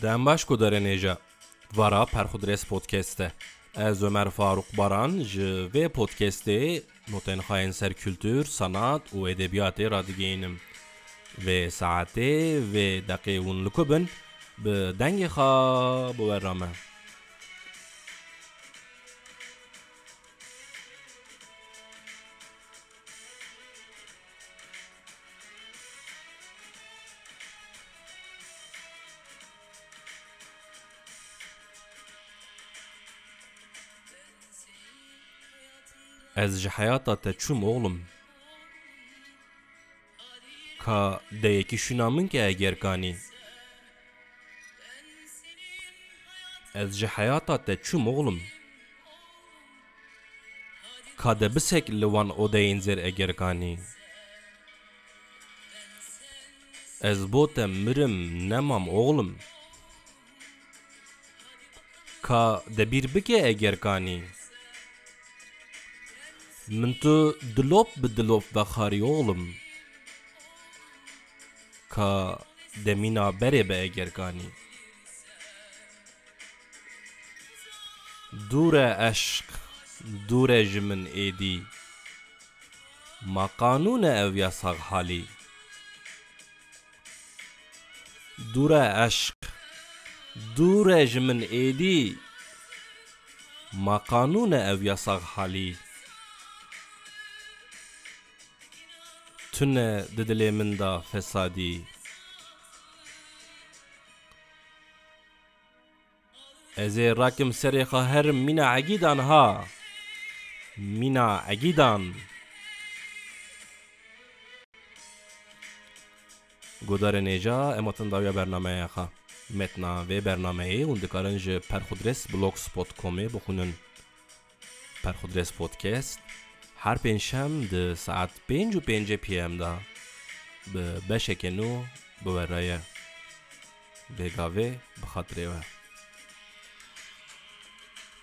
Den baş derenêja Vara Perxudres podcast'te. Ez Ömer Faruk Baran ji vê podcastê notên xayên ser kültür, sanat û edebiyatê radigihînim. Vê saetê vê deqê hûn li ku bin bi dengê xwe biwere Ez ji heyata te çûm oğlum. Ka deyekî şûna min ke eger kanî. Ez ji heyata te çûm oğlum. Ka de bisek li wan odeyên zêr eger kanî. Ez bo te mirim nemam oğlum. Ka de bîr bike eger Mintu dilop bi dilop vexariye oğlum. Ka demina berê be egerganî. Dure eşq, dure ji min êdî. Ma qanûne ev ya saɣhalî. Dure eşq, dure ji min êdî. Ma qanûne ev ya saɣhalî. Tune di dilê min da fesadî. Ez ê rakim serê xwe herim mîna egîdan ha. Mîna egîdan. Godarên êja em hatin dawiya bernameya xwe. Metna vê bernameyê hûn dikarin ji Perxudres blogspot.comê bixwînin. Perxudres podcast هر پنجشم ده ساعت پنج و پێنج به بە بەشێکێن به بوەڕایە بخاطره و